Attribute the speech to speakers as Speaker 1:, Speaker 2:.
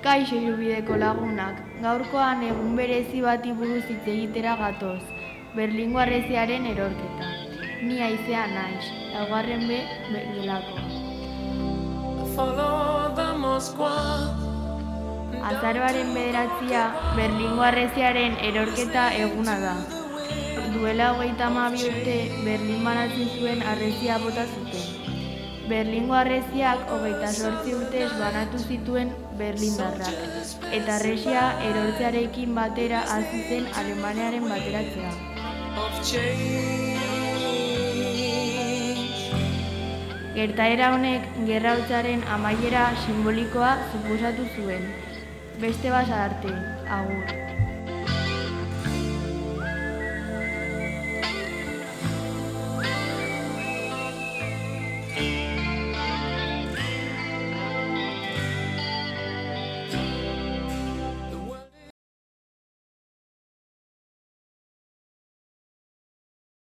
Speaker 1: Kaixo irubideko lagunak, gaurkoan egun berezi bati buruz hitz egitera gatoz, Berlingo arreziaren erorketa. Ni aizea naiz, laugarren be belako. Azaroaren bederatzia, Berlingo arreziaren erorketa eguna da. Duela hogeita urte, Berlin banatzen zuen arrezia bota zuten. Berlingo arreziak hogeita sortzi urtez banatu zituen Berlindarrak, eta arrezia erortzearekin batera hasi zen Alemaniaren bateratzea. Gertaera honek gerra hotzaren amaiera simbolikoa suposatu zuen. Beste basa arte, agur.